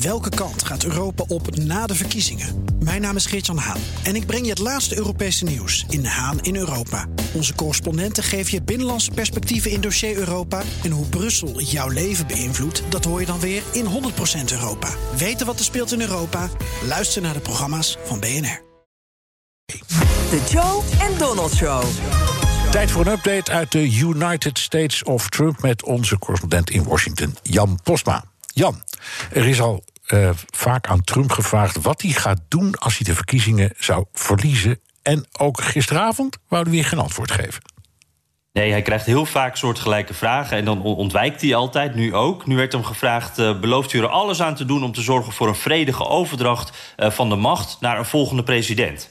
Welke kant gaat Europa op na de verkiezingen? Mijn naam is Geert-Jan Haan en ik breng je het laatste Europese nieuws in Haan in Europa. Onze correspondenten geven je binnenlandse perspectieven in dossier Europa. En hoe Brussel jouw leven beïnvloedt, dat hoor je dan weer in 100% Europa. Weten wat er speelt in Europa? Luister naar de programma's van BNR. De Joe en Donald Show. Tijd voor een update uit de United States of Trump met onze correspondent in Washington, Jan Posma. Jan, er is al uh, vaak aan Trump gevraagd wat hij gaat doen als hij de verkiezingen zou verliezen. En ook gisteravond wou hij weer geen antwoord geven. Nee, hij krijgt heel vaak soortgelijke vragen en dan ontwijkt hij altijd, nu ook. Nu werd hem gevraagd, uh, belooft u er alles aan te doen... om te zorgen voor een vredige overdracht uh, van de macht naar een volgende president?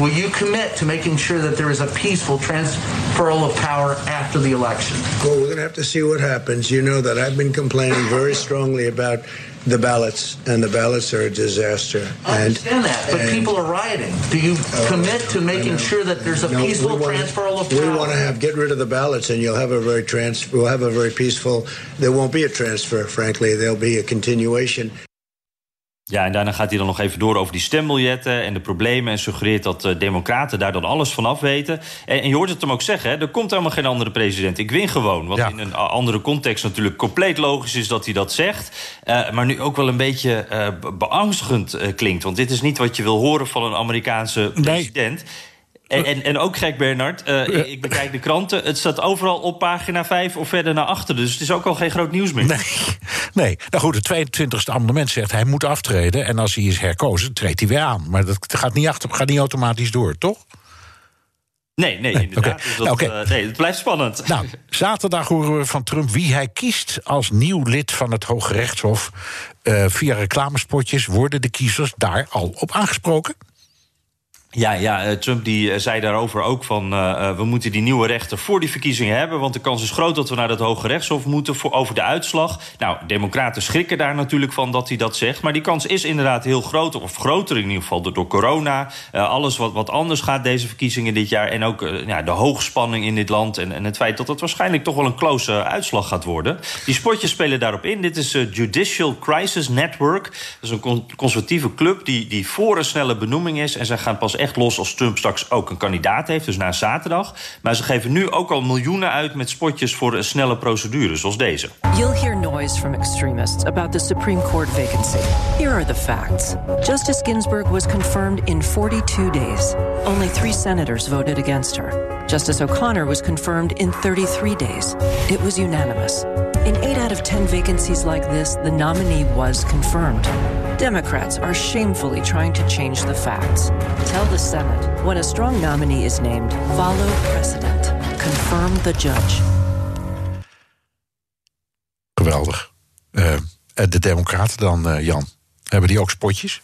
Will you commit to making sure that there is a peaceful transferal of power after the election? Well, we're going to have to see what happens. You know that I've been complaining very strongly about the ballots, and the ballots are a disaster. I understand that, but people are rioting. Do you Oh, commit to making sure that there's a No, peaceful wanna- transferal of power? We want to have get rid of the ballots, and you'll have a very trans. We'll have a very peaceful. There won't be a transfer, frankly. There'll be a continuation. Ja, en daarna gaat hij dan nog even door over die stembiljetten en de problemen... en suggereert dat uh, democraten daar dan alles van af weten. En, en je hoort het hem ook zeggen, hè, er komt helemaal geen andere president. Ik win gewoon, wat Ja. in een andere context natuurlijk compleet logisch is dat hij dat zegt. Uh, maar nu ook wel een beetje uh, be- beangstigend klinkt. Want dit is niet wat je wil horen van een Amerikaanse president... En, en, en ook gek, Bernard. Uh, ik, ik bekijk de kranten. Het staat overal op pagina 5 of verder naar achter. Dus het is ook al geen groot nieuws meer. Nee, nee. Nou goed, het 22e amendement zegt hij moet aftreden. En als hij is herkozen, treedt hij weer aan. Maar dat gaat niet, achter, gaat niet automatisch door, toch? Nee, nee, inderdaad. Dus dat, Nou, uh, nee, het blijft spannend. Nou, zaterdag horen we van Trump wie hij kiest als nieuw lid van het Hoge Rechtshof. Uh, via reclamespotjes worden de kiezers daar al op aangesproken. Ja, ja, uh, Trump die uh, zei daarover ook van... Uh, we moeten die nieuwe rechter voor die verkiezingen hebben... want de kans is groot dat we naar het Hoge Rechtshof moeten... Voor, over de uitslag. Nou, democraten schrikken daar natuurlijk van dat hij dat zegt... maar die kans is inderdaad heel groot, of groter in ieder geval... door, corona, alles wat, wat anders gaat deze verkiezingen dit jaar... en ook ja, de hoogspanning in dit land... En, en het feit dat het waarschijnlijk toch wel een close uitslag gaat worden. Die spotjes spelen daarop in. Dit is Judicial Crisis Network. Dat is een con conservatieve club die, die voor een snelle benoeming is... en zij gaan pas echt los als Trump straks ook een kandidaat heeft, dus na zaterdag. Maar ze geven nu ook al miljoenen uit met spotjes voor een snelle procedure, zoals deze. You'll hear noise from extremists about the Supreme Court vacancy. Here are the facts. Justice Ginsburg was confirmed in 42 days. Only three senators voted against her. Justice O'Connor was confirmed in 33 days. It was unanimous. In 8 out of 10 vacancies like this, the nominee was confirmed. Democrats are shamefully trying to change the facts. Tell the Senate when a strong nominee is named, follow precedent. Confirm the judge. Geweldig. Uh, de Democraten dan, uh, Jan, hebben die ook spotjes?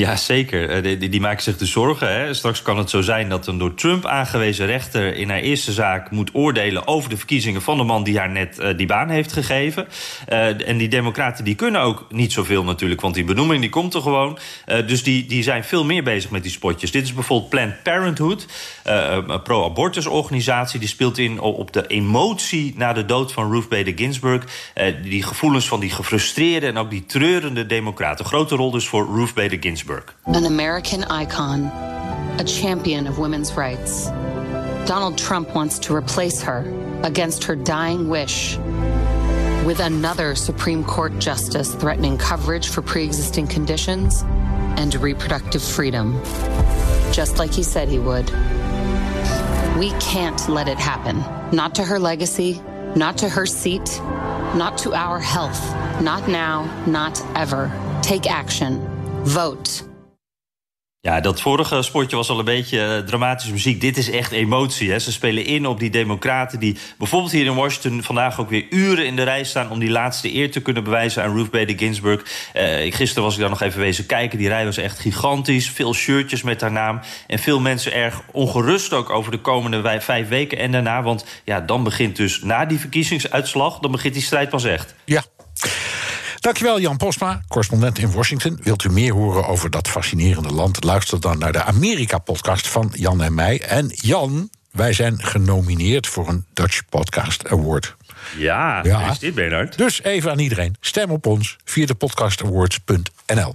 Ja, zeker. Die, die, maken zich dus zorgen. Hè. Straks kan het zo zijn dat een door Trump aangewezen rechter in haar eerste zaak moet oordelen over de verkiezingen van de man die haar net uh, die baan heeft gegeven. Uh, en die democraten die kunnen ook niet zoveel natuurlijk, want die benoeming die komt er gewoon. Dus die, die zijn veel meer bezig met die spotjes. Dit is bijvoorbeeld Planned Parenthood, een pro-abortusorganisatie. Die speelt in op de emotie na de dood van Ruth Bader Ginsburg. die gevoelens van die gefrustreerde en ook die treurende democraten. Grote rol dus voor Ruth Bader Ginsburg. An American icon, a champion of women's rights. Donald Trump wants to replace her against her dying wish with another Supreme Court justice threatening coverage for pre existing conditions and reproductive freedom, just like he said he would. We can't let it happen. Not to her legacy, not to her seat, not to our health. Not now, not ever. Take action. Vote. Ja, dat vorige spotje was al een beetje uh, dramatische muziek. Dit is echt emotie. Hè. Ze spelen in op die democraten die bijvoorbeeld hier in Washington vandaag ook weer uren in de rij staan om die laatste eer te kunnen bewijzen aan Ruth Bader Ginsburg. Uh, gisteren was ik daar nog even wezen kijken. Die rij was echt gigantisch. Veel shirtjes met haar naam. En veel mensen erg ongerust ook over de komende vijf weken en daarna. Want ja, dan begint dus na die verkiezingsuitslag, dan begint die strijd pas echt. Ja. Dankjewel, Jan Posma, correspondent in Washington. Wilt u meer horen over dat fascinerende land? Luister dan naar de Amerika-podcast van Jan en mij. En Jan, wij zijn genomineerd voor een Dutch Podcast Award. Ja, Ja. is dit Bernard? Dus even aan iedereen, stem op ons via de podcastawards.nl.